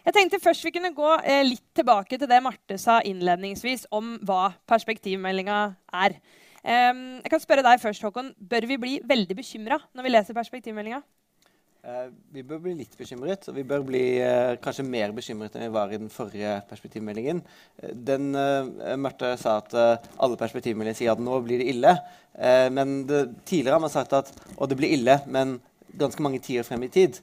Jeg tenkte først vi kunne gå eh, litt tilbake til det Marte sa innledningsvis om hva perspektivmeldinga er. Jeg kan spørre deg først, Håkon. Bør vi bli veldig bekymra når vi leser perspektivmeldinga? Uh, vi bør bli litt bekymret, og vi bør bli uh, kanskje mer bekymret enn vi var i den forrige perspektivmeldingen. Den, Marte sa at alle perspektivmeldinger sier at nå blir det ille. men det, tidligere har man sagt at å, det blir ille, men ganske mange tiår frem i tid.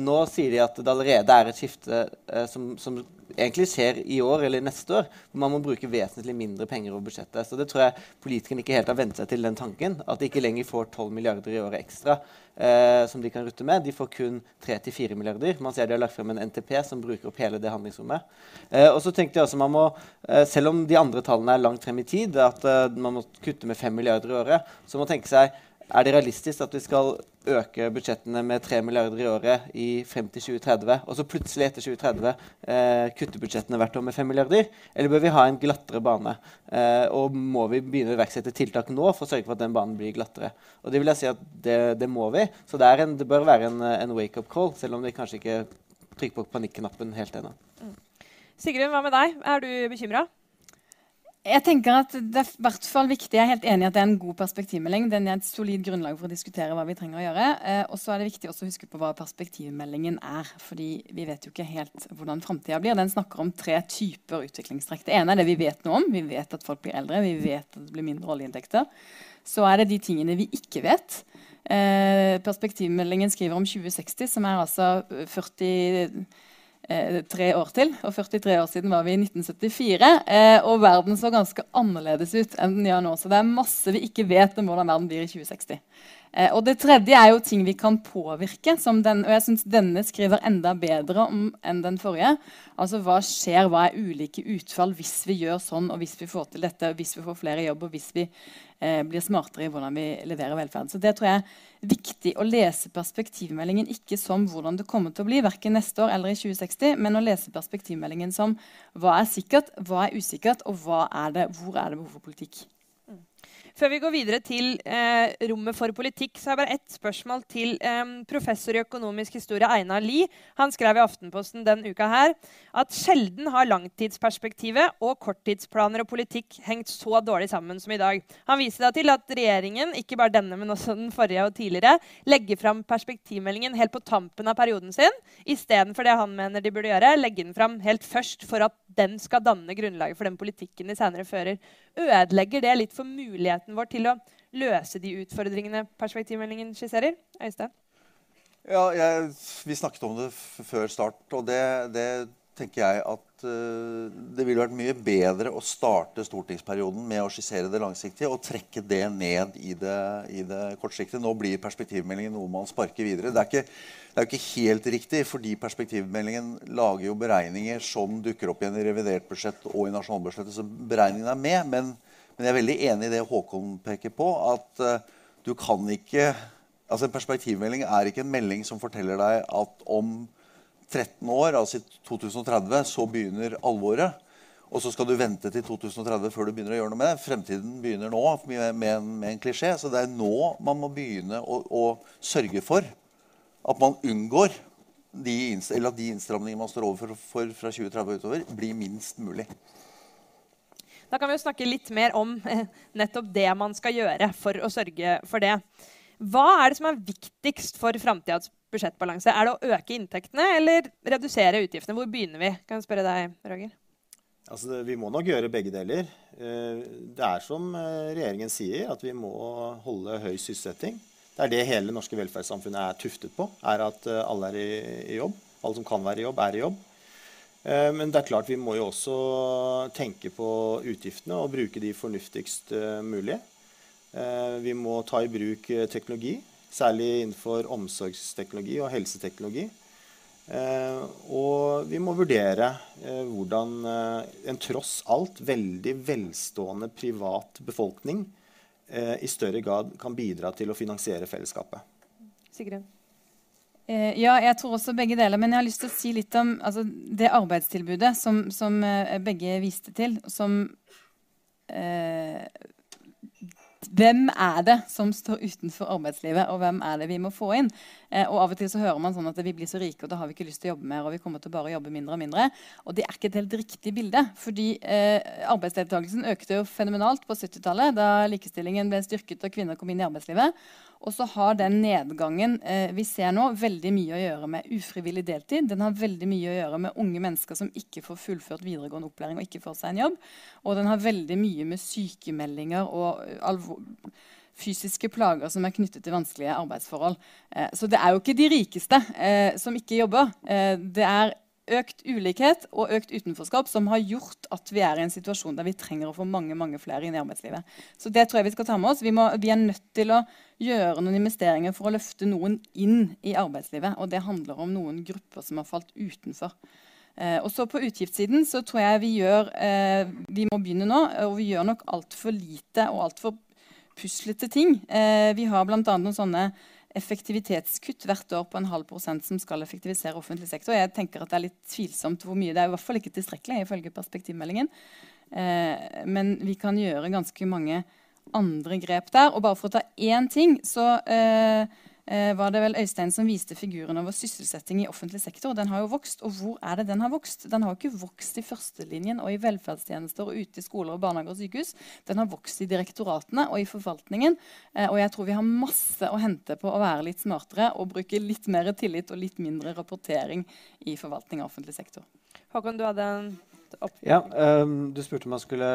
Nå sier de at det allerede er et skifte som, som egentlig skjer i år eller neste år, hvor man må bruke vesentlig mindre penger over budsjettet. Så det tror jeg politikerne ikke helt har vent seg til den tanken. At de ikke lenger får 12 milliarder i året ekstra eh, som de kan rutte med. De får kun 3-4 milliarder. Man ser de har lagt frem en NTP som bruker opp hele det handlingsrommet. Eh, og så tenkte jeg også man må, eh, Selv om de andre tallene er langt frem i tid, at eh, man må kutte med 5 milliarder i året, så må man tenke seg er det realistisk at vi skal øke budsjettene med 3 milliarder i året i frem til 2030, og så plutselig etter 2030 eh, kutte budsjettene hvert år med 5 milliarder? Eller bør vi ha en glattere bane? Eh, og må vi begynne å iverksette tiltak nå for å sørge for at den banen blir glattere? Og det vil jeg si at det, det må vi. Så det, en, det bør være en, en wake-up call, selv om vi kanskje ikke trykker på panikknappen helt ennå. Mm. Sigrun, hva med deg? Er du bekymra? Jeg tenker at det er hvert fall viktig, jeg er helt enig i at det er en god perspektivmelding. Den er et solid grunnlag for å diskutere hva vi trenger å gjøre. Eh, og så er det viktig også å huske på hva perspektivmeldingen er. fordi vi vet jo ikke helt hvordan framtida blir. Den snakker om tre typer utviklingstrekk. Det ene er det vi vet noe om. Vi vet at folk blir eldre. Vi vet at det blir mindre oljeinntekter. Så er det de tingene vi ikke vet. Eh, perspektivmeldingen skriver om 2060, som er altså 40 eh, tre år til. Og 43 år siden var vi i 1974. Eh, og verden så ganske annerledes ut enn den gjør nå. Så det er masse vi ikke vet om hvordan verden blir i 2060. Eh, og det tredje er jo ting vi kan påvirke. Den, og jeg syns denne skriver enda bedre om enn den forrige. Altså hva skjer, hva er ulike utfall hvis vi gjør sånn, og hvis vi får til dette, og hvis vi får flere jobb, og hvis vi eh, blir smartere i hvordan vi leverer velferd. Så det tror jeg er viktig å lese perspektivmeldingen ikke som hvordan det kommer til å bli, verken neste år eller i 2060, men å lese perspektivmeldingen som hva er sikkert, hva er usikkert, og er det, hvor er det behov for politikk. Før vi går videre til eh, rommet for politikk, så har jeg bare ett spørsmål til eh, professor i økonomisk historie Einar Lie. Han skrev i Aftenposten den uka her at sjelden har langtidsperspektivet og korttidsplaner og politikk hengt så dårlig sammen som i dag. Han viser da til at regjeringen, ikke bare denne, men også den forrige og tidligere, legger fram perspektivmeldingen helt på tampen av perioden sin, istedenfor det han mener de burde gjøre, legge den fram helt først for at den skal danne grunnlaget for den politikken de senere fører. Ødelegger det litt for muligheten muligheten vår til å løse de utfordringene perspektivmeldingen skisserer? Øystein? Ja, jeg, Vi snakket om det før start, og det, det tenker jeg at uh, det ville vært mye bedre å starte stortingsperioden med å skissere det langsiktige og trekke det ned i det, i det kortsiktige. Nå blir perspektivmeldingen noe man sparker videre. Det er, ikke, det er ikke helt riktig, fordi perspektivmeldingen lager jo beregninger som dukker opp igjen i revidert budsjett og i nasjonalbudsjettet, så beregningene er med. men men jeg er veldig enig i det Håkon peker på. At uh, du kan ikke altså En perspektivmelding er ikke en melding som forteller deg at om 13 år, altså i 2030, så begynner alvoret. Og så skal du vente til 2030 før du begynner å gjøre noe med det. Fremtiden begynner nå med, med, en, med en, klisjé. Så det er nå man må begynne å, å sørge for at man unngår de, eller at de innstramningene man står overfor fra 2030 og utover, blir minst mulig. Da kan vi jo snakke litt mer om eh, nettopp det man skal gjøre for å sørge for det. Hva er det som er viktigst for framtidas budsjettbalanse? Er det å øke inntektene eller redusere utgiftene? Hvor begynner vi? Kan jeg spørre deg, Roger? Altså, vi må nok gjøre begge deler. Eh, det er som eh, regjeringen sier, at vi må holde høy sysselsetting. Det er det hele norske velferdssamfunnet er tuftet på. er At alle er i jobb. Alle som kan være i jobb, er i jobb. Eh, men det er klart vi må jo også tenke på utgiftene og bruke de fornuftigst eh, mulig. Eh, vi må ta i bruk teknologi, særlig innenfor omsorgsteknologi og helseteknologi. Og vi må vurdere hvordan en tross alt veldig velstående privat befolkning i større grad kan bidra til å finansiere fellesskapet. Sigrun? Eh, ja, jeg tror også begge deler. Men jeg har lyst til å si litt om altså, det arbeidstilbudet som, som eh, begge viste til. Som eh, hvem er det som står utenfor arbeidslivet, og hvem er det vi må få inn? Eh, og Av og til så hører man sånn at vi blir så rike, og da har vi ikke lyst til å jobbe mer. og vi kommer til å bare jobbe mindre Og mindre. Og det er ikke et helt riktig bilde. fordi eh, arbeidsdeltakelsen økte jo fenomenalt på 70-tallet, da likestillingen ble styrket og kvinner kom inn i arbeidslivet. Og så har den nedgangen eh, vi ser nå, veldig mye å gjøre med ufrivillig deltid. Den har veldig mye å gjøre med unge mennesker som ikke får fullført videregående opplæring og ikke får seg en jobb. Og den har veldig mye med sykemeldinger og eh, fysiske plager som er knyttet til vanskelige arbeidsforhold. Eh, så det er jo ikke de rikeste eh, som ikke jobber. Eh, det er økt ulikhet og økt utenforskap som har gjort at vi er i en situasjon der vi trenger å få mange mange flere inn i arbeidslivet. Så det tror jeg vi skal ta med oss. Vi, må, vi, er nødt til å gjøre noen investeringer for å løfte noen inn i arbeidslivet. Og det handler om noen grupper som har falt utenfor. Eh, og så På utgiftssiden så tror jeg vi gjør eh, Vi må begynne nå. Og vi gjør nok altfor lite og altfor puslete ting. Eh, vi har bl.a. noen sånne effektivitetskutt hvert år på en halv prosent som skal effektivisere offentlig sektor. Jeg tenker at Det er litt tvilsomt hvor mye. Det er i hvert fall ikke tilstrekkelig ifølge perspektivmeldingen. Eh, men vi kan gjøre ganske mange andre grep der. Og bare for å ta én ting, så eh, var det vel Øystein som viste figuren over sysselsetting i offentlig sektor. Den har jo vokst. Og hvor er det den har vokst? Den har jo ikke vokst i førstelinjen og i velferdstjenester og ute i skoler og barnehager og sykehus. Den har vokst i direktoratene og i forvaltningen. Eh, og jeg tror vi har masse å hente på å være litt smartere og bruke litt mer tillit og litt mindre rapportering i forvaltning av offentlig sektor. Håkon, du hadde en opp... Ja, um, Du spurte om man skulle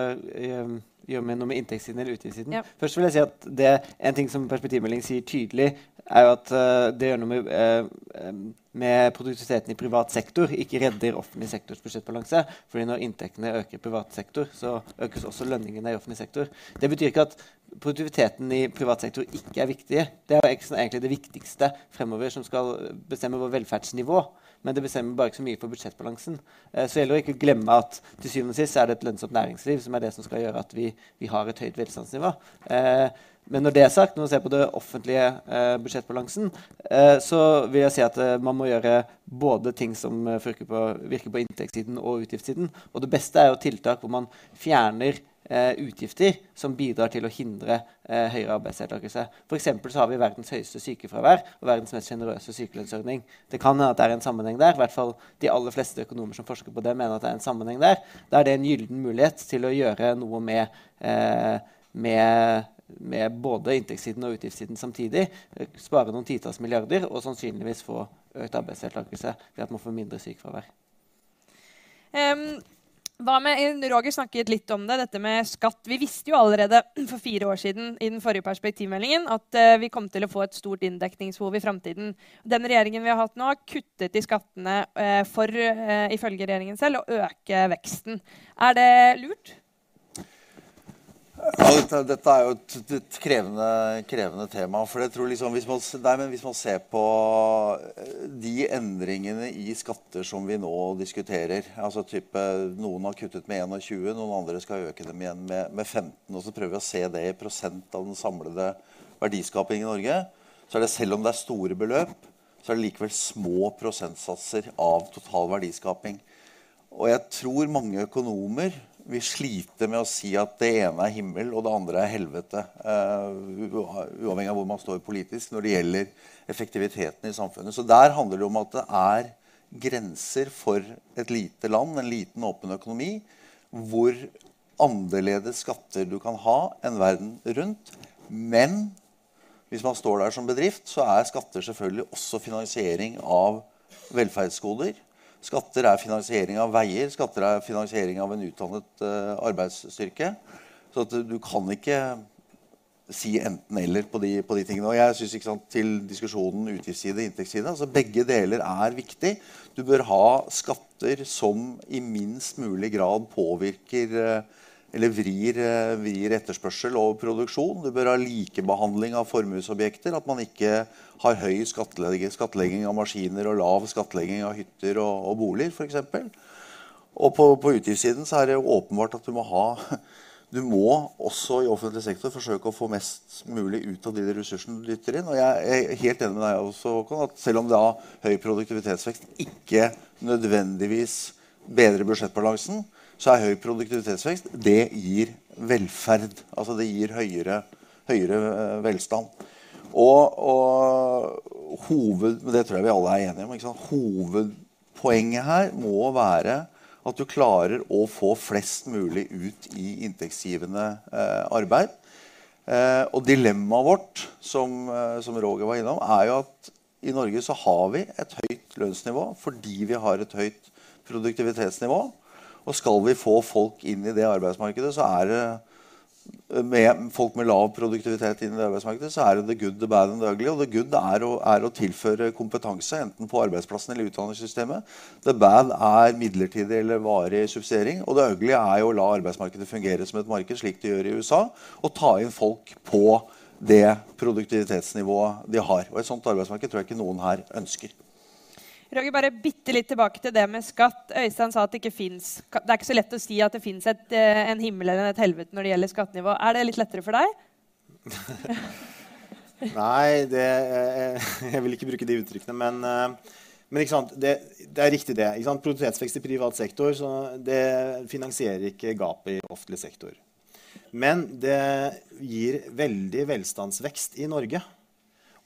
um, gjøre med noe med inntektssiden eller utgiftssiden. Ja. Først vil jeg si at det, En ting som perspektivmelding sier tydelig, er jo at uh, det gjør noe med, uh, med, produktiviteten i privat sektor. Ikke redder offentlig sektors budsjettbalanse. fordi når inntektene øker i privat sektor, så økes også lønningene i offentlig sektor. Det betyr ikke at produktiviteten i privat sektor ikke er viktig. Det er jo egentlig det viktigste fremover som skal bestemme vår velferdsnivå men det bestemmer bare ikke så mye for budsjettbalansen. Eh, så gjelder det ikke å glemme at til syvende og sist er det et lønnsomt næringsliv som er det som skal gjøre at vi, vi har et høyt velstandsnivå. Eh, men når det er sagt, når man ser på det offentlige eh, budsjettbalansen, eh, så vil jeg si at eh, man må gjøre både ting som eh, virker på, virker på inntektssiden og utgiftssiden. Og det beste er jo tiltak hvor man fjerner eh, utgifter som bidrar til å hindre eh, høyere arbeidsdeltakelse. F.eks. så har vi verdens høyeste sykefravær og verdens mest sjenerøse sykelønnsordning. Det kan hende at det er en sammenheng der. I hvert fall De aller fleste økonomer som forsker på det, mener at det er en sammenheng der. Da er det en gyllen mulighet til å gjøre noe med, eh, med med både inntektssiden og utgiftssiden samtidig. Spare noen titalls milliarder og sannsynligvis få økt arbeidsdeltakelse ved at man får mindre sykefravær. Um, hva med, Roger snakket litt om det, dette med skatt. Vi visste jo allerede for fire år siden i den forrige perspektivmeldingen at uh, vi kom til å få et stort inndekningsbehov i framtiden. Den regjeringen vi har hatt nå, har kuttet i skattene uh, for, ifølge regjeringen selv, å øke veksten. Er det lurt? Ja, dette, dette, er jo et, et krevende, krevende, tema. for jeg tror liksom, hvis man, nei, hvis man, ser på eh, de endringene i skatter som vi nå diskuterer altså type, Noen har kuttet med 21, noen andre skal øke dem igjen med, med 15. og Så prøver vi å se det i prosent av den samlede verdiskapingen i Norge. Så er det selv om det er store beløp, så er det likevel små prosentsatser av total verdiskaping. Og jeg tror mange økonomer vi sliter med å si at det ene er himmel og det andre er helvete. Uh, uavhengig av hvor man står politisk når det gjelder effektiviteten i samfunnet. Så der handler det om at det er grenser for et lite land, en liten åpen økonomi, hvor annerledes skatter du kan ha enn verden rundt. Men hvis man står der som bedrift, så er skatter selvfølgelig også finansiering av velferdsgoder. Skatter er finansiering av veier, skatter er finansiering av en utdannet uh, arbeidsstyrke. Så du kan ikke si enten-eller på, på, de tingene. Og jeg synes ikke sant, Til diskusjonen utgiftsside inntektsside altså Begge deler er viktig. Du bør ha skatter som i minst mulig grad påvirker uh, eller vrir, eh, vrir, etterspørsel og produksjon. Du bør ha likebehandling av formuesobjekter. At man ikke har høy skattlegging, skattlegging av maskiner og lav skattlegging av hytter og, og boliger f.eks. Og på, på utgiftssiden så er det åpenbart at du må ha du må også i offentlig sektor forsøke å få mest mulig ut av de ressursene du dytter inn. Og jeg er helt enig med deg også, Håkon, at selv om da høy produktivitetsvekst ikke nødvendigvis bedrer budsjettbalansen, så er høy produktivitetsvekst det gir velferd. Altså det gir høyere, høyere eh, velstand. Og, og hoved, det tror jeg vi alle er enige om. Hovedpoenget her må være at du klarer å få flest mulig ut i inntektsgivende eh, arbeid. Eh, og dilemmaet vårt, som, eh, som Roger var innom, er jo at i Norge så har vi et høyt lønnsnivå fordi vi har et høyt produktivitetsnivå. Og skal vi få folk inn i det arbeidsmarkedet, så er det med folk med lav produktivitet inn i det arbeidsmarkedet, så er det the good, the bad and the ugly. Og the good er å, er å tilføre kompetanse, enten på arbeidsplassen eller utdanningssystemet. The bad er midlertidig eller varig subsidiering. Og det ugly er jo å la arbeidsmarkedet fungere som et marked, slik det gjør i USA, og ta inn folk på det produktivitetsnivået de har. Og et sånt arbeidsmarked tror jeg ikke noen her ønsker. Roger, bare bitte litt tilbake til det med skatt. Øystein sa at det ikke fins Det er ikke så lett å si at det fins eh, en himmel eller et helvete når det gjelder skattenivå. Er det litt lettere for deg? Nei, det, jeg, jeg vil ikke bruke de uttrykkene. Men, eh, men det, det, er riktig, det. Produktivitetsvekst i privat sektor det finansierer ikke gapet i offentlig sektor. Men det gir veldig velstandsvekst i Norge.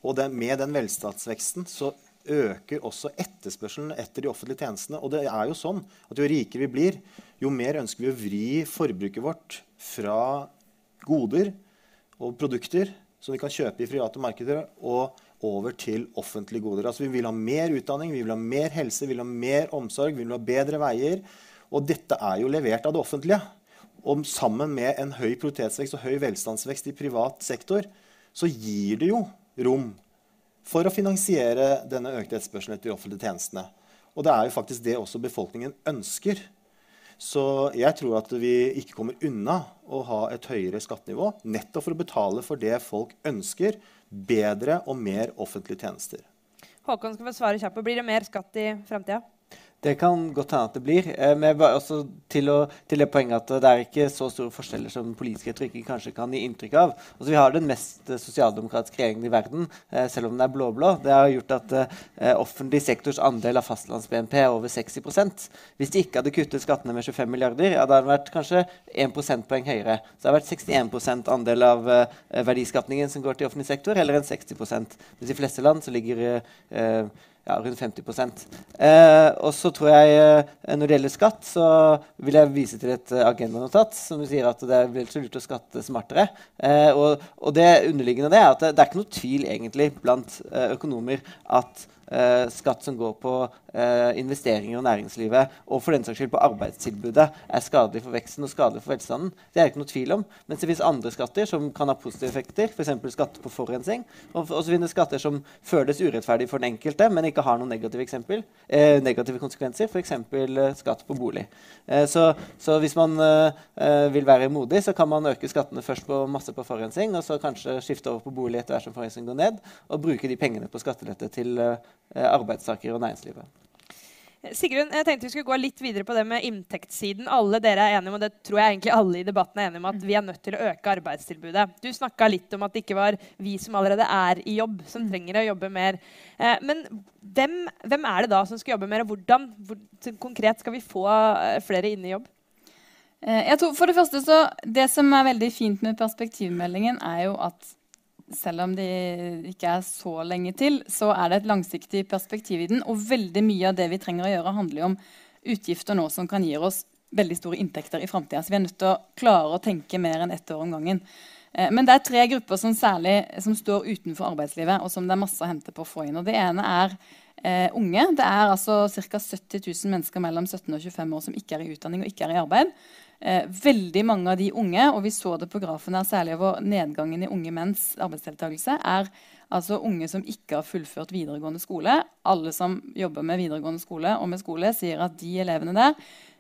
Og det, med den velstandsveksten så øker også etterspørselen etter de offentlige tjenestene. Og det er jo sånn at jo rikere vi blir, jo mer ønsker vi å vri forbruket vårt fra goder og produkter som vi kan kjøpe i private markeder, og over til offentlige goder. Altså Vi vil ha mer utdanning, vi vil ha mer helse, vi vil ha mer omsorg, vi vil ha bedre veier. Og dette er jo levert av det offentlige. Og sammen med en høy prioritetsvekst og høy velstandsvekst i privat sektor, så gir det jo rom for å finansiere denne økte etterspørselen etter de offentlige tjenestene. Og det er jo faktisk det også befolkningen ønsker. Så jeg tror at vi ikke kommer unna å ha et høyere skattenivå nettopp for å betale for det folk ønsker, bedre og mer offentlige tjenester. Håkon skal få svare kjapt. Blir det mer skatt i framtida? Det kan godt hende at det blir. Eh, men også til, å, til, det poenget at det er ikke så store forskjeller som politiske retorikker kanskje kan gi inntrykk av. Altså, vi har den mest sosialdemokratiske regjeringen i verden, eh, selv om den er blå-blå. Det har gjort at eh, offentlig sektors andel av fastlands-BNP er over 60% Hvis de ikke hadde kuttet skattene med 25 milliarder, ja, da hadde den vært kanskje 1 prosentpoeng høyere. Så det har vært 61% andel av eh, verdiskapningen som går til offentlig sektor, heller enn 60 Mens i fleste land så ligger eh, ja, rundt 50 eh, Og så tror jeg eh, Når det gjelder skatt, så vil jeg vise til et eh, agendanotat som sier at det er vel så lurt å skatte smartere. Eh, og, og, det underliggende det er at det, det er ikke noe tvil egentlig blant eh, økonomer at skatt som går på eh, investeringer og næringslivet, og for den saks skyld på arbeidstilbudet, er skadelig for veksten og skadelig for velstanden. Det er det ikke noe tvil om. Mens det finnes andre skatter som kan ha positive effekter, f.eks. skatt på forurensning. Og, så finnes skatter som føles urettferdig for den enkelte, men ikke har noen negative, eksempel, eh, negative konsekvenser, f.eks. Eh, skatt på bolig. Eh, så, så, hvis man eh, eh, vil være modig, så kan man øke skattene først på masse på forurensning, og så kanskje skifte over på bolig etter hvert som forurensning går ned, og bruke de pengene på skattelette til eh, Eh, arbeidstakere og næringslivet. Sigrun, jeg tenkte vi skulle gå litt videre på det med inntektssiden. Alle dere er enige om, og det tror jeg egentlig alle i debatten er enige om, at vi er nødt til å øke arbeidstilbudet. Du snakka litt om at det ikke var vi som allerede er i jobb, som mm. trenger å jobbe mer. Eh, men hvem, hvem, er det da som skal jobbe mer, og hvordan hvor, konkret skal vi få eh, flere inn i jobb? Eh, jeg tror for Det første så, det som er veldig fint med perspektivmeldingen, er jo at selv om det ikke er så lenge til, så er det et langsiktig perspektiv i den. Og veldig mye av det vi trenger å gjøre, handler om utgifter nå som kan gi oss veldig store inntekter i framtida. Så vi er nødt til å klare å tenke mer enn ett år om gangen. Eh, men det er tre grupper som særlig som står utenfor arbeidslivet, og som det er masse å hente på å få inn. Og det ene er eh, unge. Det er altså ca. 70 000 mennesker mellom 17 og 25 år som ikke er i utdanning og ikke er i arbeid. Eh, veldig mange av de unge, og vi så det på grafen her, særlig over nedgangen i unge menns arbeidsdeltakelse, er altså unge som ikke har fullført videregående skole. Alle som jobber med videregående skole og med skole, sier at de elevene der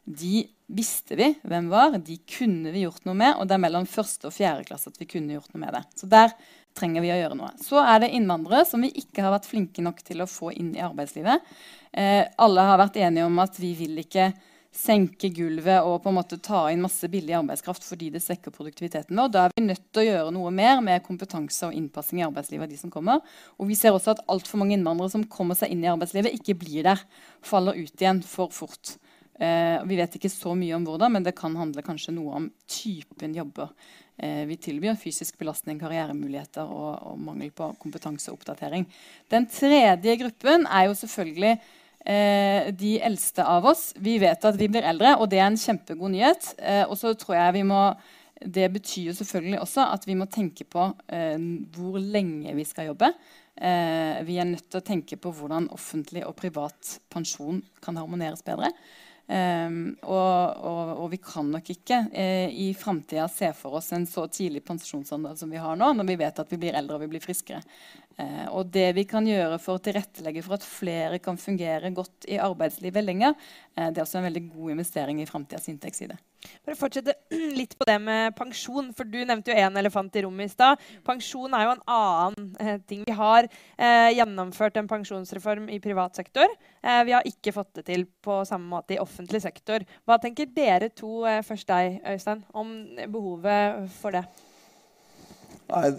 de visste vi hvem var, de kunne vi gjort noe med, og det er mellom første og fjerde klasse at vi kunne gjort noe med det. Så der trenger vi å gjøre noe. Så er det innvandrere som vi ikke har vært flinke nok til å få inn i arbeidslivet. Eh, alle har vært enige om at vi vil ikke senke gulvet og på en måte ta inn masse billig arbeidskraft fordi det svekker produktiviteten vår. Da er vi nødt til å gjøre noe mer med kompetanse og innpassing i arbeidslivet. av de som kommer. Og vi ser også at altfor mange innvandrere som kommer seg inn i arbeidslivet, ikke blir der. Faller ut igjen for fort. Eh, vi vet ikke så mye om hvordan, men det kan handle kanskje noe om typen jobber eh, vi tilbyr. Fysisk belastning, karrieremuligheter og, og, mangel på kompetanse og oppdatering. Den tredje gruppen er jo selvfølgelig eh, de eldste av oss. Vi vet at vi blir eldre, og det er en kjempegod nyhet. Eh, og så tror jeg vi må det betyr jo selvfølgelig også at vi må tenke på eh, hvor lenge vi skal jobbe. Eh, vi er nødt til å tenke på hvordan offentlig og privat pensjon kan harmoneres bedre. Um, og, og, og, vi kan nok ikke uh, i framtida se for oss en så tidlig pensjonsalder som vi har nå, når vi vet at vi blir eldre og vi blir friskere. Uh, og det vi kan gjøre for å tilrettelegge for at flere kan fungere godt i arbeidslivet lenger, uh, det er også en veldig god investering i framtidas inntektsside. For å fortsette litt på det med pensjon, for Du nevnte jo én elefant i rommet i stad. Pensjon er jo en annen eh, ting. Vi har eh, gjennomført en pensjonsreform i privat sektor. Eh, vi har ikke fått det til på samme måte i offentlig sektor. Hva tenker dere to, eh, først deg, Øystein, om behovet for det? Nei,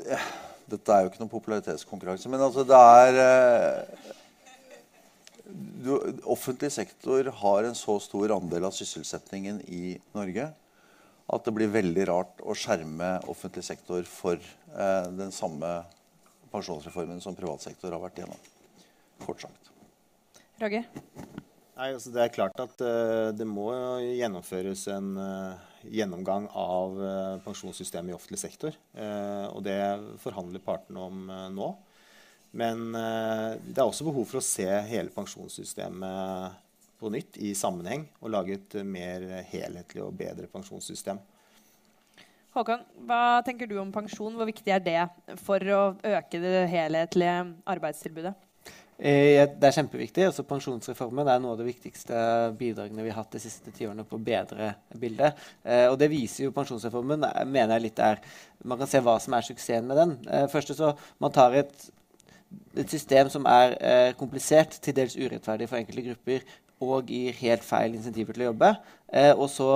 dette er jo ikke noen popularitetskonkurranse. Men altså, det er eh, du, offentlig sektor har en så stor andel av sysselsettingen i Norge at det blir veldig rart å skjerme offentlig sektor for eh, den samme pensjonsreformen som privat sektor har vært gjennom. Kort sagt. Roger? Nei, altså Det er klart at uh, det må gjennomføres en uh, gjennomgang av uh, pensjonssystemet i offentlig sektor. og det forhandler partene om nå. Men eh, det er også behov for å se hele pensjonssystemet på nytt i sammenheng og lage et mer helhetlig og bedre pensjonssystem. Håkon, hva tenker du om pensjon? Hvor viktig er det for å øke det helhetlige arbeidstilbudet? Eh, det er kjempeviktig. Altså, pensjonsreformen er noe av det viktigste bidragene vi har hatt de siste tiårene på å bedre bildet. Eh, og det viser jo pensjonsreformen, mener jeg litt er Man kan se hva som er suksessen med den. Først så Man tar et et system som er eh, komplisert, til dels urettferdig for enkelte grupper, og gir helt feil insentiver til å jobbe. Eh, og så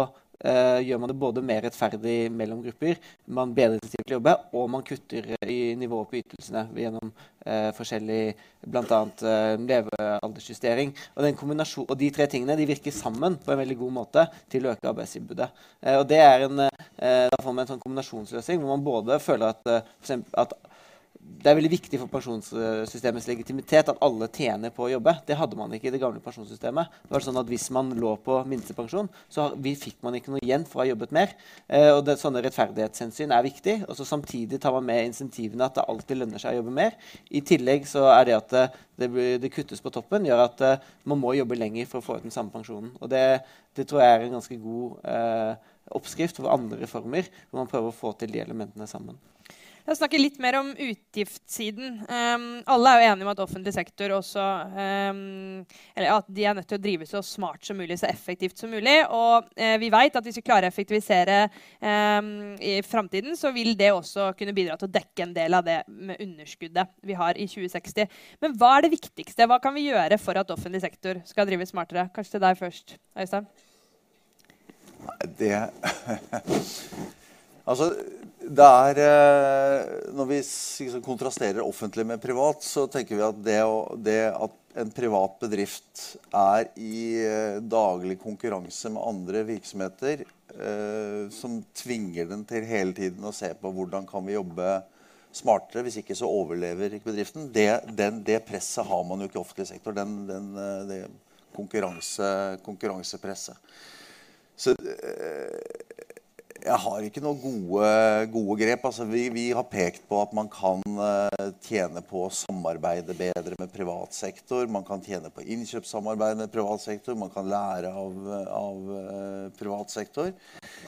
eh, gjør man det både mer rettferdig mellom grupper, man bedrer insentiver til å jobbe, og man kutter i nivået på ytelsene gjennom eh, forskjellig bl.a. Eh, levealdersjustering. Og, og, de tre tingene de virker sammen på en veldig god måte til å øke arbeidstilbudet. Eh, og det er en, eh, da får man en sånn kombinasjonsløsning hvor man både føler at, at det er veldig viktig for pensjonssystemets legitimitet at alle tjener på å jobbe. Det hadde man ikke i det gamle pensjonssystemet. Det var sånn at Hvis man lå på minstepensjon, så fikk man ikke noe igjen for å ha jobbet mer. Eh, og det, Sånne rettferdighetshensyn er viktig. Og så Samtidig tar man med insentivene at det alltid lønner seg å jobbe mer. I tillegg så er det at det, det, kuttes på toppen, gjør at uh, man må jobbe lenger for å få ut den samme pensjonen. Og Det, det tror jeg er en ganske god eh, oppskrift for andre reformer, hvor man prøver å få til de elementene sammen. La oss snakke litt mer om utgiftssiden. Um, alle er jo enige om at offentlig sektor også um, at de er nødt til å drive så smart som mulig, så effektivt som mulig. Og uh, vi vet at hvis vi klarer å effektivisere um, i framtiden, så vil det også kunne bidra til å dekke en del av det med underskuddet vi har i 2060. Men hva er det viktigste? Hva kan vi gjøre for at offentlig sektor skal drive smartere? Kanskje til deg først, Øystein? Det Altså, det er eh, Når vi kontrasterer offentlig med privat, så tenker vi at det, det at en privat bedrift er i eh, daglig konkurranse med andre virksomheter eh, som tvinger den til hele tiden å se på hvordan kan vi jobbe smartere. Hvis ikke så overlever ikke bedriften. Det, den, det presset har man jo ikke i offentlig sektor. Den, den, det konkurranse, konkurransepresset. Så jeg har ikke noen gode, gode grep. Altså, vi, vi, har pekt på at man kan uh, tjene på å samarbeide bedre med privat sektor. Man kan tjene på innkjøpssamarbeid med privat sektor. Man kan lære av, av uh, privat sektor.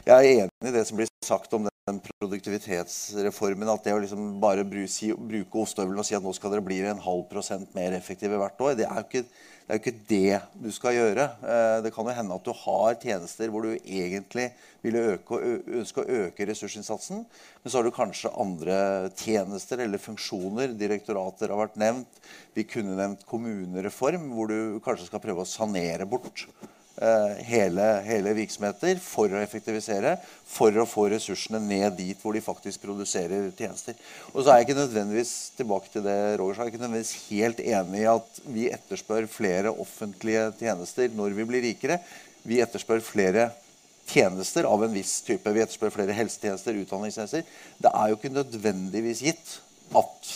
Jeg er enig i det som blir sagt om den produktivitetsreformen. At det å liksom bare bruke ostehøvelen og si at nå skal dere bli en halv prosent mer effektive hvert år, det er jo ikke det er jo ikke det du skal gjøre. Eh, det kan jo hende at du har tjenester hvor du egentlig ville øke, ønske å øke ressursinnsatsen. Men så har du kanskje andre tjenester eller funksjoner. Direktorater har vært nevnt. Vi kunne nevnt kommunereform, hvor du kanskje skal prøve å sanere bort hele, hele, virksomheter for å effektivisere, for å få ressursene ned dit hvor de faktisk produserer tjenester. Og så er jeg ikke nødvendigvis tilbake til det Roger jeg er ikke nødvendigvis helt enig i at vi etterspør flere offentlige tjenester når vi blir rikere. Vi etterspør flere tjenester av en viss type. Vi etterspør flere helsetjenester, utdanningstjenester. Det er jo ikke nødvendigvis gitt at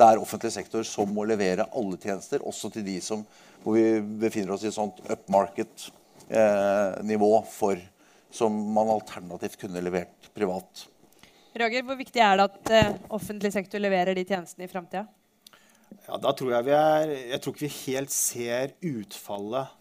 det er offentlig sektor som må levere alle tjenester, også til de som, hvor vi befinner oss i et sånt upmarket-nivå eh, for som man alternativt kunne levert privat. Roger, Hvor viktig er det at eh, offentlig sektor leverer de tjenestene i framtida? Ja, da tror jeg vi er Jeg tror ikke vi helt ser utfallet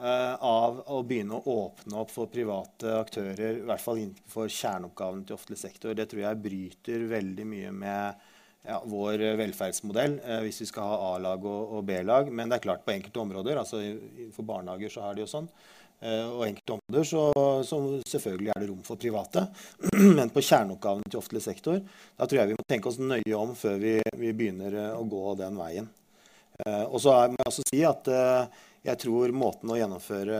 eh, av å begynne å åpne opp for private aktører, i hvert fall innenfor kjerneoppgaven til offentlig sektor. Det tror jeg bryter veldig mye med ja, vår velferdsmodell eh, hvis vi skal ha A-lag og, og B-lag. Men det er klart på enkelte områder, altså for barnehager så er det jo sånn. Eh, og enkelte områder så, så, selvfølgelig er det rom for private. Men på kjerneoppgavene til offentlig sektor da tror jeg vi må tenke oss nøye om før vi, vi begynner eh, å gå den veien. Eh, og så må jeg også si at eh, jeg tror måten å gjennomføre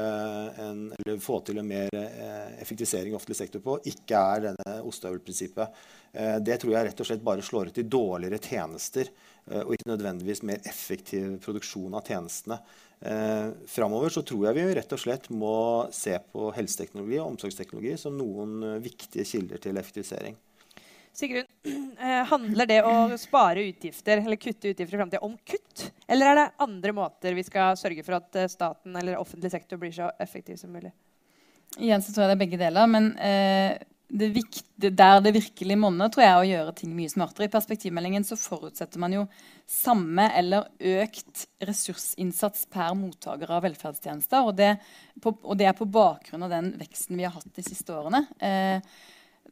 en, eller få til en mer eh, effektivisering i offentlig sektor på, ikke er denne ostehøvelprinsippet. Eh, det tror jeg rett og slett bare slår ut i dårligere tjenester, eh, og ikke nødvendigvis mer effektiv produksjon av tjenestene. Framover så tror jeg vi rett og slett må se på helseteknologi og omsorgsteknologi som noen viktige kilder til effektivisering. Sigrun, eh, handler det å spare utgifter eller kutte utgifter i framtida om kutt? Eller er det andre måter vi skal sørge for at eh, staten eller offentlig sektor blir så effektiv som mulig? Igjen så tror jeg det er begge deler. Men eh, det viktige, der det virkelig monner, tror jeg er å gjøre ting mye smartere. I perspektivmeldingen så forutsetter man jo samme eller økt ressursinnsats per mottaker av velferdstjenester. Og det, på, og det er på bakgrunn av den veksten vi har hatt de siste årene. Eh,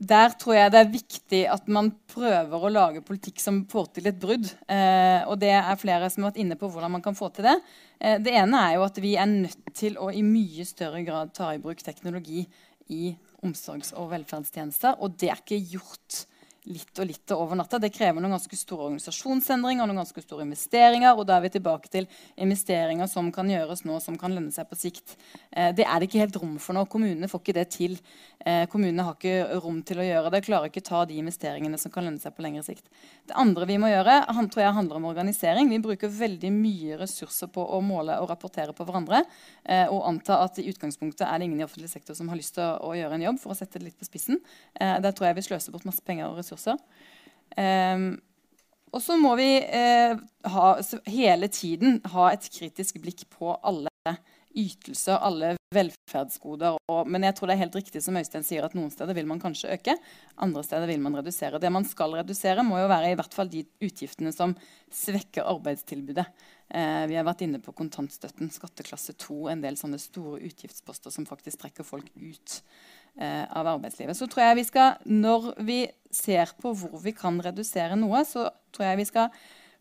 der tror jeg det er viktig at man prøver å lage politikk som får til et brudd. Eh, og det er flere som har vært inne på hvordan man kan få til det. Eh, det ene er jo at vi er nødt til å i mye større grad ta i bruk teknologi i omsorgs- og velferdstjenester. Og det er ikke gjort litt og litt over natta. Det krever noen ganske store organisasjonsendringer og noen ganske store investeringer. Og da er vi tilbake til investeringer som kan gjøres nå, som kan lønne seg på sikt. Eh, det er det ikke helt rom for nå. Kommunene får ikke det til. Eh, kommunene har ikke rom til å gjøre det. Klarer ikke ta de investeringene som kan lønne seg på lengre sikt. Det andre vi må gjøre, han, tror jeg handler om organisering. Vi bruker veldig mye ressurser på å måle og rapportere på hverandre. Eh, og anta at i utgangspunktet er det ingen i offentlig sektor som har lyst til å, å gjøre en jobb, for å sette det litt på spissen. Eh, der tror jeg vi sløser bort masse penger og ressurser ressurser. Um, og så må vi eh, ha, hele tiden ha et kritisk blikk på alle ytelser, alle velferdsgoder. Og, men jeg tror det er helt riktig som Øystein sier, at noen steder vil man kanskje øke, andre steder vil man redusere. Det man skal redusere, må jo være i hvert fall de utgiftene som svekker arbeidstilbudet. Eh, vi har vært inne på kontantstøtten, skatteklasse 2, en del sånne store utgiftsposter som faktisk trekker folk ut av arbeidslivet. Så tror jeg vi skal, Når vi ser på hvor vi kan redusere noe, så tror jeg vi skal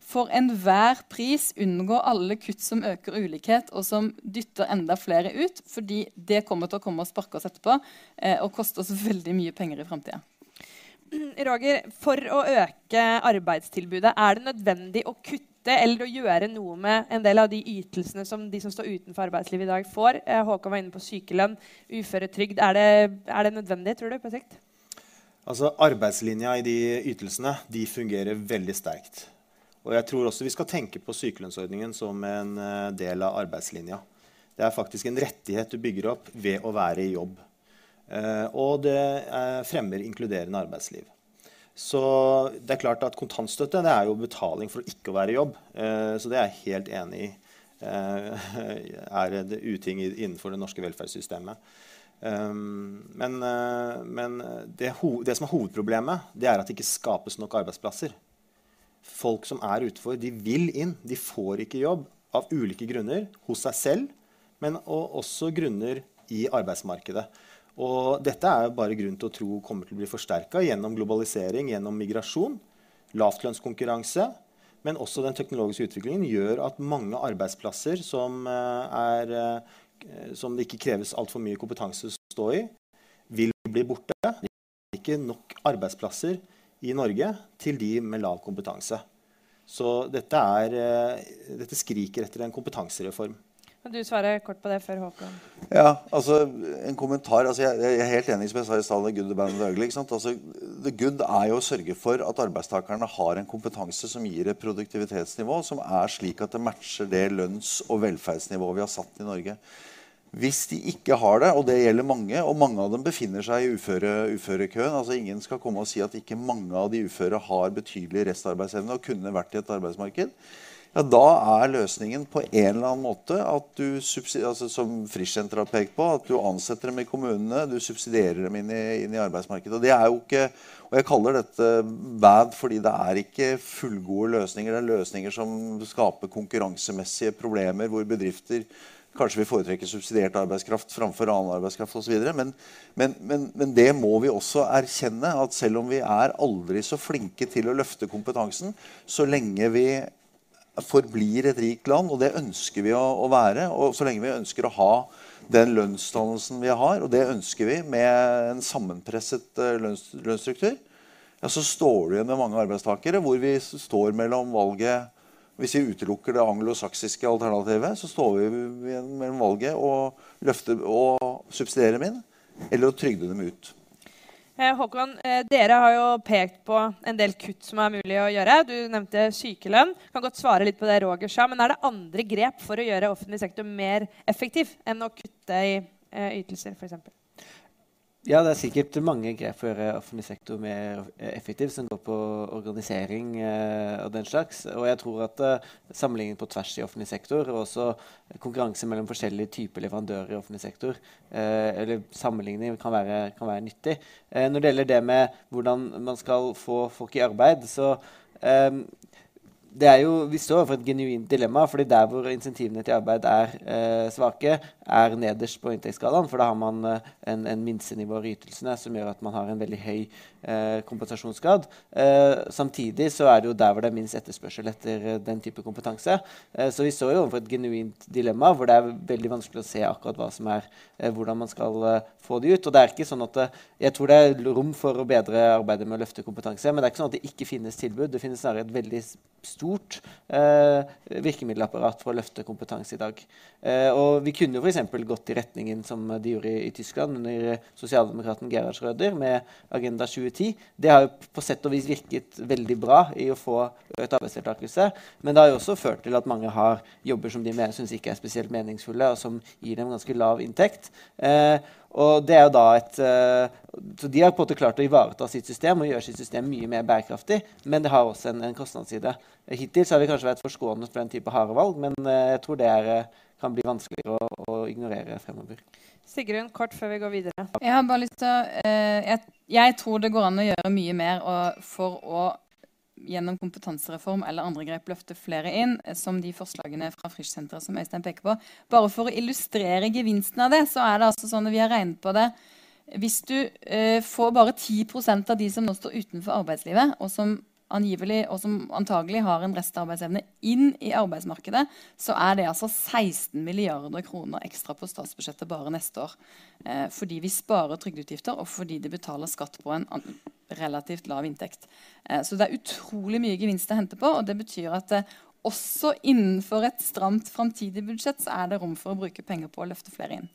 for enhver pris unngå alle kutt som øker ulikhet, og som dytter enda flere ut. Fordi det kommer til å komme og sparke oss etterpå eh, og koste oss veldig mye penger i framtida. Roger, for å øke arbeidstilbudet, er det nødvendig å kutte eller å gjøre noe med en del av de ytelsene som de som står utenfor arbeidslivet i dag, får? Eh, Håkon var inne på sykelønn, uføretrygd. Er det, er det nødvendig, tror du, på sikt? Altså, Arbeidslinja i de ytelsene de fungerer veldig sterkt. Og jeg tror også vi skal tenke på sykelønnsordningen som en eh, del av arbeidslinja. Det er faktisk en rettighet du bygger opp ved å være i jobb. Eh, og det fremmer inkluderende arbeidsliv. Så det er klart at kontantstøtte det er jo betaling for ikke å være i jobb. Eh, så det er jeg helt enig i eh, er et uting innenfor det norske velferdssystemet. Um, men, eh, men det, det, som er hovedproblemet, det er at det ikke skapes nok arbeidsplasser. Folk som er utenfor, de vil inn. De får ikke jobb av ulike grunner hos seg selv, men også grunner i arbeidsmarkedet. Og dette er jo bare grunn til å tro kommer til å bli forsterka gjennom globalisering, gjennom migrasjon, lavtlønnskonkurranse, men også den teknologiske utviklingen gjør at mange arbeidsplasser som, eh, er, eh, som det ikke kreves altfor mye kompetanse å stå i, vil bli borte. Det er ikke nok arbeidsplasser i Norge til de med lav kompetanse. Så dette, er, eh, dette skriker etter en kompetansereform. Kan du svare kort på det før Håkon? Ja, altså en kommentar. Altså, jeg, jeg, er helt enig som jeg sa i stad. The good, the bad and the ugly. Altså, the good er jo å sørge for at arbeidstakerne har en kompetanse som gir et produktivitetsnivå som er slik at det matcher det lønns- og velferdsnivået vi har satt i Norge. Hvis de ikke har det, og det gjelder mange, og mange av dem befinner seg i uføre, uførekøen altså Ingen skal komme og si at ikke mange av de uføre har betydelig restarbeidsevne og kunne vært i et arbeidsmarked ja, da er løsningen på en eller annen måte at du altså, som Frischsenteret har pekt på, at du ansetter dem i kommunene, du subsidierer dem inn i, inn i, arbeidsmarkedet. Og det er jo ikke, og Jeg kaller dette bad fordi det er ikke fullgode løsninger. Det er løsninger som skaper konkurransemessige problemer, hvor bedrifter kanskje vil foretrekke subsidiert arbeidskraft framfor annen arbeidskraft osv. Men, men, men, men det må vi også erkjenne, at selv om vi er aldri så flinke til å løfte kompetansen, så lenge vi forblir et rikt land, og det ønsker vi å, å, være. Og så lenge vi ønsker å ha den lønnsdannelsen vi har, og det ønsker vi med en sammenpresset uh, lønns, lønnsstruktur, ja, så står du igjen med mange arbeidstakere hvor vi står mellom valget Hvis vi utelukker det anglosaksiske alternativet, så står vi mellom valget å løfte og subsidiere dem inn, eller å trygde dem ut. Eh, Håkon, eh, dere har jo pekt på en del kutt som er mulig å gjøre. Du nevnte sykelønn. Kan godt svare litt på det Roger sa, Men er det andre grep for å gjøre offentlig sektor mer effektiv enn å kutte i eh, ytelser f.eks.? Ja, det er sikkert mange grep for å gjøre offentlig sektor mer effektiv, som går på organisering eh, og den slags. Og jeg tror at eh, sammenligning på tvers i offentlig sektor, og også konkurranse mellom forskjellige typer leverandører i offentlig sektor, eh, eller sammenligning kan være, kan være nyttig. Eh, når det gjelder det med hvordan man skal få folk i arbeid, så eh, det er jo, Vi står overfor et genuint dilemma. fordi Der hvor insentivene til arbeid er eh, svake, er nederst på inntektsskalaen. For da har man eh, en, en minstenivå i ytelsene som gjør at man har en veldig høy kompensasjonsgrad. Eh, samtidig så er det jo der hvor det er minst etterspørsel etter eh, den type kompetanse. Eh, så vi står jo overfor et genuint dilemma hvor det er veldig vanskelig å se akkurat hva som er, hvordan man skal få det ut. Og det er ikke sånn at Jeg tror det er rom for å bedre arbeidet med å løfte kompetanse, men det er ikke sånn at det ikke finnes tilbud. Det finnes snarere et veldig stort eh, virkemiddelapparat for å løfte kompetanse i dag. Eh, og vi kunne jo f.eks. gått i retningen som de gjorde i, i Tyskland under sosialdemokraten Gerhard Schröder med Agenda 2010. Det har jo på sett og vis virket veldig bra i å få økt arbeidsdeltakelse. Men det har jo også ført til at mange har jobber som de syns ikke er spesielt meningsfulle, og som gir dem ganske lav inntekt. Eh, og det er jo da et, uh, så De har på en måte klart å ivareta sitt system og gjøre sitt system mye mer bærekraftig, men det har også en, en kostnadsside. Hittil har vi kanskje vært forskånet for den type harde valg, men uh, jeg tror det er, uh, kan bli vanskeligere å, å, ignorere fremover. Sigrun, kort før vi går videre. Jeg har bare lyst til å, jeg, jeg, tror det går an å gjøre mye mer for å gjennom kompetansereform eller andre grep løfte flere inn, eh, som de forslagene fra Frischsenteret som Øystein peker på. Bare for å illustrere gevinsten av det, så er det altså sånn at vi har regnet på det. Hvis du eh, får bare 10% av de som nå står utenfor arbeidslivet, og som angivelig, og som antagelig har en restarbeidsevne, inn i arbeidsmarkedet, så er det altså 16 milliarder kroner ekstra på statsbudsjettet bare neste år. Eh, fordi vi sparer trygdeutgifter, og fordi de betaler skatt på en relativt lav inntekt. Eh, så det er utrolig mye gevinst å hente på, og det betyr at eh, også innenfor et stramt framtidig budsjett så er det rom for å bruke penger på å løfte flere inn.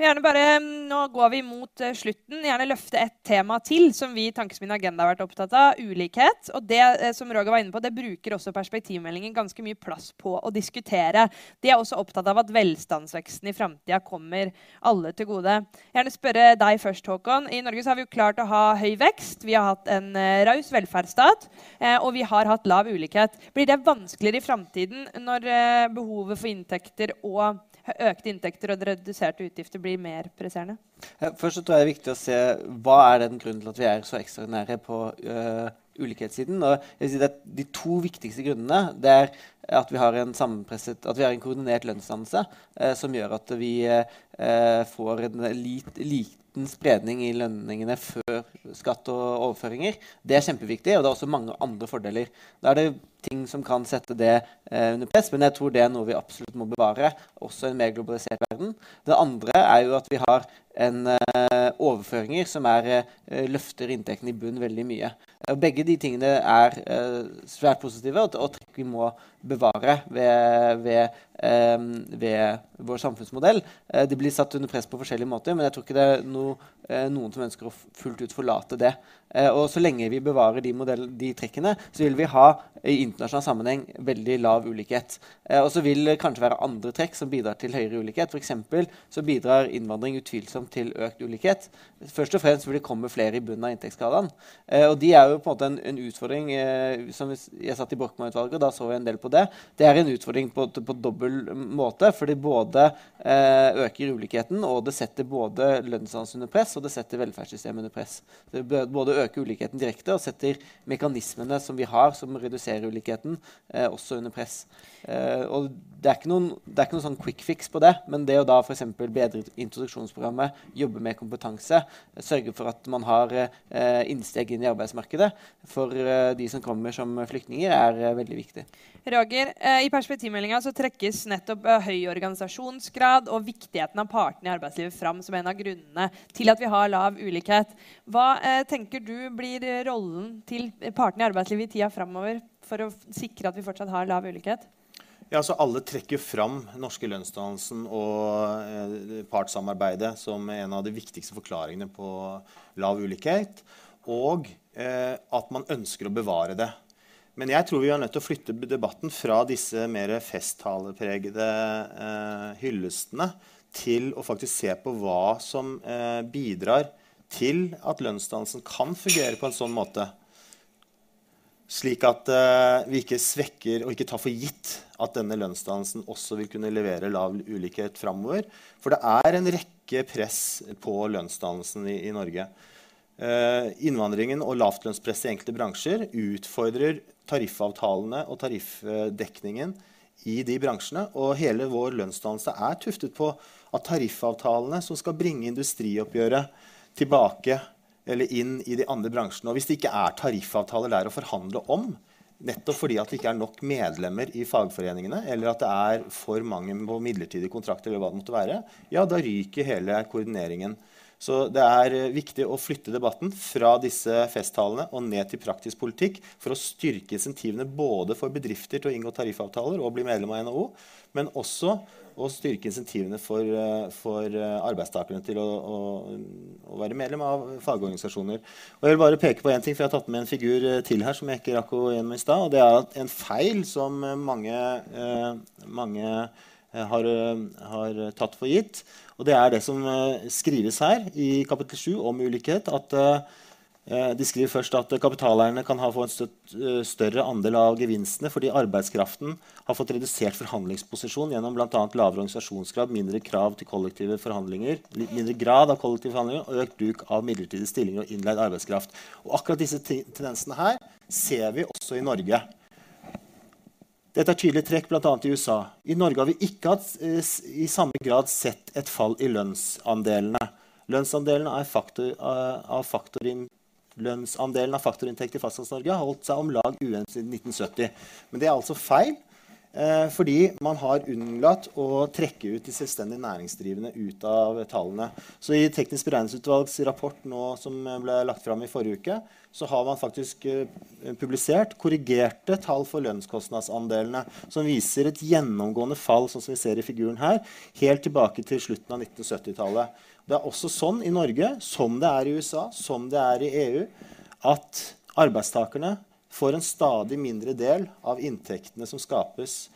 Gjerne bare, mm, Nå går vi mot uh, slutten. Gjerne løfte et tema til som vi i Tankesmien Agenda har vært opptatt av. Ulikhet. Og det uh, som Roger var inne på, det bruker også perspektivmeldingen ganske mye plass på å diskutere. De er også opptatt av at velstandsveksten i framtida kommer alle til gode. Gjerne spørre deg først, Håkon. I Norge har vi jo klart å ha høy vekst. Vi har hatt en uh, raus velferdsstat. og vi har hatt lav ulikhet. Blir det vanskeligere i framtiden når behovet for inntekter og økte inntekter og reduserte utgifter blir mer presserende? Først så tror jeg det er viktig å se hva er den grunnen til at vi er så ekstraordinære på uh, ulikhetssiden. Og jeg vil si at De to viktigste grunnene det er at vi har en at vi har en koordinert lønnsdannelse uh, som gjør at vi uh, får en lit, liten spredning i lønningene før skatt og overføringer. Det er kjempeviktig, og det er også mange andre fordeler. Da er det ting som kan sette det eh, under press, men jeg tror det er noe vi absolutt må bevare, også i en mer globalisert verden. Det andre er jo at vi har en eh, overføringer som er, eh, løfter inntekten i bunn veldig mye. Og begge de tingene er eh, svært positive og, og trekk vi må bevare ved, ved, eh, ved vår samfunnsmodell. Eh, de blir satt under press på forskjellige måter, men jeg tror ikke det er no, eh, noen som ønsker å fullt ut forlate det. Eh, og så lenge vi bevarer de, modell, de trekkene, så vil vi ha i internasjonal sammenheng veldig lav ulikhet. og så vil det kanskje være andre trekk som bidrar til høyere ulikhet. F.eks. så bidrar innvandring utvilsomt til økt ulikhet. Først og fremst fordi det kommer flere i bunnen av inntektsskalaen. og de er jo på en måte en, en utfordring som Jeg satt i Brochmann-utvalget, og da så vi en del på det. Det er en utfordring på, på dobbel måte. fordi både eh, øker ulikheten, og det setter både lønnsdannelse under press og det setter velferdssystemet under press. Det både øker ulikheten direkte og setter mekanismene som vi har som reduserer ulikheten, eh, også under press. Eh, og det er, noen, det er, ikke noen, sånn quick fix på det, men det å da f.eks. bedre introduksjonsprogrammet, jobbe med kompetanse, sørge for at man har eh, innsteg inn i arbeidsmarkedet for eh, de som kommer som flyktninger, er eh, veldig viktig. Roger, eh, I perspektivmeldinga trekkes nettopp høy organisasjonsgrad og viktigheten av partene i arbeidslivet fram som en av grunnene til at vi har lav ulikhet. Hva tenker du blir rollen til partene i arbeidslivet i tida framover for å sikre at vi fortsatt har lav ulikhet? Ja, så Alle trekker fram norske lønnsdannelsen og eh, partssamarbeidet som en av de viktigste forklaringene på lav ulikhet. Og eh, at man ønsker å bevare det. Men jeg tror vi er nødt til å flytte debatten fra disse mer festtalepregede eh, hyllestene til å faktisk se på hva som eh, bidrar til at lønnsdannelsen kan fungere på en sånn måte slik at uh, vi ikke svekker og ikke tar for gitt at denne lønnsdannelsen også vil kunne levere lav ulikhet framover. For det er en rekke press på lønnsdannelsen i, i Norge. Uh, innvandringen og lavtlønnspresset i enkelte bransjer utfordrer tariffavtalene og tariffdekningen i de bransjene. Og hele vår lønnsdannelse er tuftet på at tariffavtalene som skal bringe industrioppgjøret tilbake eller inn i de andre bransjene. Og hvis det ikke er tariffavtaler der å forhandle om, nettopp fordi at det ikke er nok medlemmer i fagforeningene, eller at det er for mange på midlertidige kontrakter, eller hva det måtte være, ja, da ryker hele koordineringen. Så det er eh, viktig å flytte debatten fra disse festtalene og ned til praktisk politikk for å styrke insentivene både for bedrifter til å inngå tariffavtaler og bli medlem av NHO, men også å styrke insentivene for, eh, for eh, arbeidstakerne til å, å, å, være medlem av fagorganisasjoner. Og jeg vil bare peke på en ting, for jeg har tatt med en figur eh, til her som jeg ikke rakk å gjennom i stad. og Det er en feil som mange, mange har, har, tatt for gitt. Og det er det som skrives her i kapittel 7 om ulikhet. at de skriver først at kapitaleierne kan ha få en eh, større andel av gevinstene fordi arbeidskraften har fått redusert forhandlingsposisjon gjennom bl.a. lavere organisasjonsgrad, mindre krav til kollektive forhandlinger, mindre grad av kollektive forhandlinger og økt bruk av midlertidige stillinger og innleid arbeidskraft. Og akkurat disse tendensene her ser vi også i Norge. Dette er tydelig trekk bl.a. i USA. I Norge har vi ikke hatt, eh, i samme grad sett et fall i lønnsandelene. Lønnsandelene er faktor, av faktorin lønnsandelen av faktorinntekt i Fastlands-Norge har holdt seg om lag uendret siden 1970. Men det er altså feil. Eh, fordi man har unnlatt å trekke ut de selvstendig næringsdrivende ut av tallene. Så I Teknisk beregningsutvalgs rapport nå, som ble lagt fram i forrige uke, så har man faktisk eh, publisert korrigerte tall for lønnskostnadsandelene, som viser et gjennomgående fall, sånn som vi ser i figuren her, helt tilbake til slutten av 1970-tallet. Det er også sånn i Norge, som det er i USA, som det er i EU, at arbeidstakerne får en stadig mindre del av inntektene som skapes.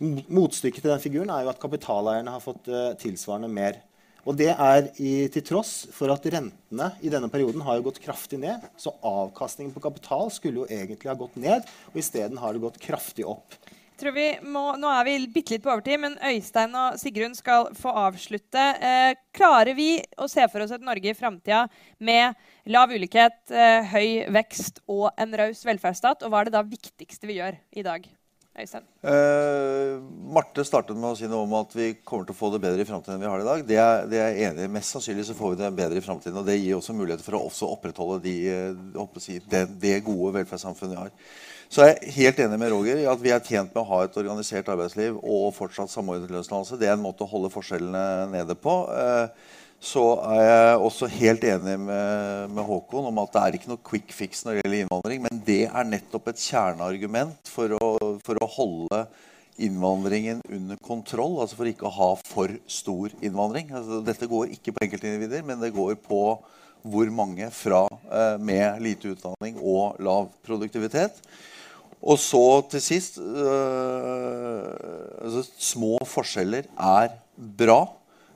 Motstykket til den figuren er jo at kapitaleierne har fått uh, tilsvarende mer. Og det er i, til tross for at rentene i denne perioden har gått kraftig ned. Så avkastningen på kapital skulle jo egentlig ha gått ned, og isteden har det gått kraftig opp tror vi må, Nå er vi bitte litt på overtid, men Øystein og Sigrun skal få avslutte. Eh, klarer vi å se for oss et Norge i framtida med lav ulikhet, eh, høy vekst og en raus velferdsstat? Og hva er det da viktigste vi gjør i dag? Øystein? Eh, Marte startet med å si noe om at vi kommer til å få det bedre i framtiden enn vi har i dag. Det er, det er enig. Mest sannsynlig så får vi det bedre i framtiden. Og det gir også muligheter for å opprettholde de, eh, si, det, det gode velferdssamfunnet vi har. Så jeg er helt enig med Roger i at vi er tjent med å ha et organisert arbeidsliv og fortsatt samordnet lønnsdannelse. Det er en måte å holde forskjellene nede på. Eh, så er jeg også helt enig med, med, Håkon om at det er ikke noe quick fix når det gjelder innvandring. Men det er nettopp et kjerneargument for å for å holde innvandringen under kontroll, altså for ikke å ha for stor innvandring. Altså, dette går ikke på enkeltindivider, men det går på hvor mange fra eh, med lite utdanning og lav produktivitet. Og så til sist øh, altså, Små forskjeller er bra.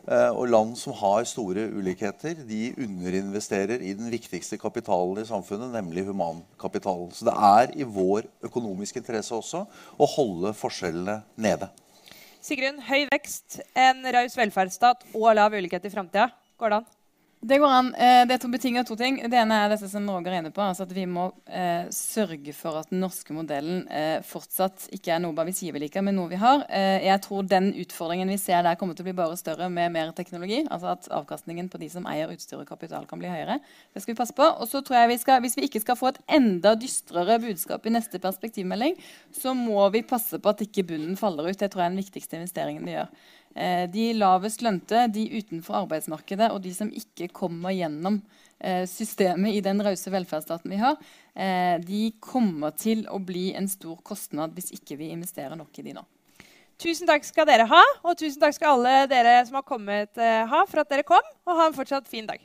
Eh, og land som har store ulikheter, de underinvesterer i den viktigste kapitalen i samfunnet, nemlig humankapitalen. Så det er i vår økonomiske interesse også å holde forskjellene nede. Sigrun, høy vekst, en raus velferdsstat og lav ulikhet i framtida. Går det an? Det går an. Eh, det er to betinger to ting. Det ene er dette som Roger er inne på. altså at Vi må eh, sørge for at den norske modellen eh, fortsatt ikke er noe bare vi sier vi liker, men noe vi har. Eh, jeg tror den utfordringen vi ser der, kommer til å bli bare større med mer teknologi. altså At avkastningen på de som eier utstyr og kapital, kan bli høyere. Det skal vi passe på. Og så tror jeg vi skal, Hvis vi ikke skal få et enda dystrere budskap i neste perspektivmelding, så må vi passe på at ikke bunnen faller ut. Det tror jeg er den viktigste investeringen vi gjør. Eh, de lavest lønte, de utenfor arbeidsmarkedet og de som ikke kommer gjennom eh, systemet i den rause velferdsstaten vi har, eh, de kommer til å bli en stor kostnad hvis ikke vi investerer nok i de nå. Tusen takk skal dere ha, og tusen takk skal alle dere som har kommet ha for at dere kom. Og ha en fortsatt fin dag.